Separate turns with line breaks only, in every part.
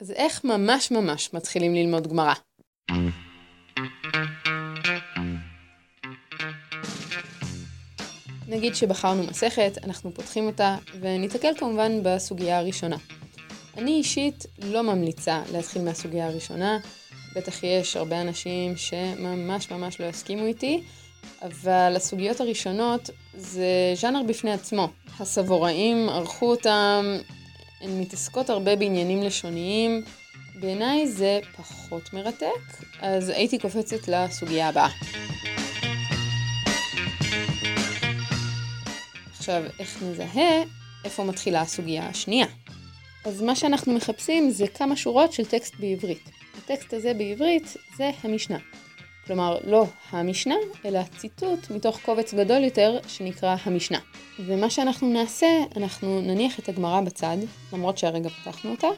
אז איך ממש ממש מתחילים ללמוד גמרא? נגיד שבחרנו מסכת, אנחנו פותחים אותה, וניתקל כמובן בסוגיה הראשונה. אני אישית לא ממליצה להתחיל מהסוגיה הראשונה, בטח יש הרבה אנשים שממש ממש לא יסכימו איתי, אבל הסוגיות הראשונות זה ז'אנר בפני עצמו. הסבוראים ערכו אותם, הן מתעסקות הרבה בעניינים לשוניים. בעיניי זה פחות מרתק, אז הייתי קופצת לסוגיה הבאה. עכשיו, איך נזהה איפה מתחילה הסוגיה השנייה? אז מה שאנחנו מחפשים זה כמה שורות של טקסט בעברית. הטקסט הזה בעברית זה המשנה. כלומר, לא המשנה, אלא ציטוט מתוך קובץ גדול יותר שנקרא המשנה. ומה שאנחנו נעשה, אנחנו נניח את הגמרא בצד, למרות שהרגע פתחנו אותה,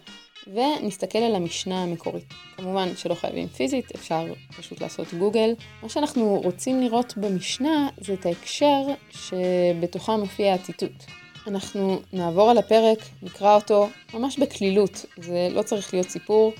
ונסתכל על המשנה המקורית. כמובן שלא חייבים פיזית, אפשר פשוט לעשות גוגל. מה שאנחנו רוצים לראות במשנה זה את ההקשר שבתוכה מופיע הציטוט. אנחנו נעבור על הפרק, נקרא אותו ממש בקלילות, זה לא צריך להיות סיפור,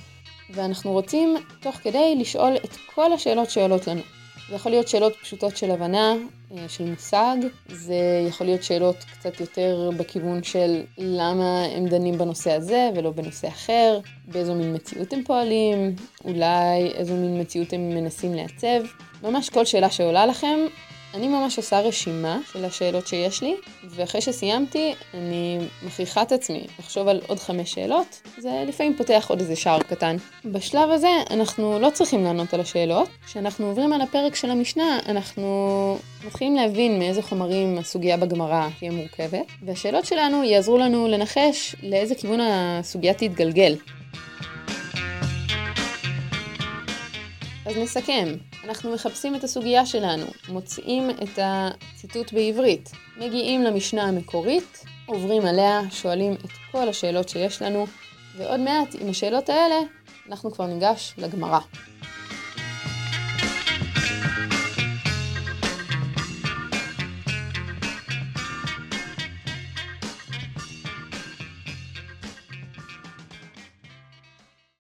ואנחנו רוצים תוך כדי לשאול את כל השאלות שעולות לנו. זה יכול להיות שאלות פשוטות של הבנה, אה, של מושג, זה יכול להיות שאלות קצת יותר בכיוון של למה הם דנים בנושא הזה ולא בנושא אחר, באיזו מין מציאות הם פועלים, אולי איזו מין מציאות הם מנסים לעצב. ממש כל שאלה שעולה לכם, אני ממש עושה רשימה של השאלות שיש לי, ואחרי שסיימתי, אני מכריחה את עצמי לחשוב על עוד חמש שאלות, זה לפעמים פותח עוד איזה שער קטן. בשלב הזה אנחנו לא צריכים לענות על השאלות. כשאנחנו עוברים על הפרק של המשנה, אנחנו מתחילים להבין מאיזה חומרים הסוגיה בגמרא תהיה מורכבת, והשאלות שלנו יעזרו לנו לנחש לאיזה כיוון הסוגיה תתגלגל. אז נסכם, אנחנו מחפשים את הסוגיה שלנו, מוצאים את הציטוט בעברית, מגיעים למשנה המקורית, עוברים עליה, שואלים את כל השאלות שיש לנו, ועוד מעט עם השאלות האלה אנחנו כבר ניגש לגמרא.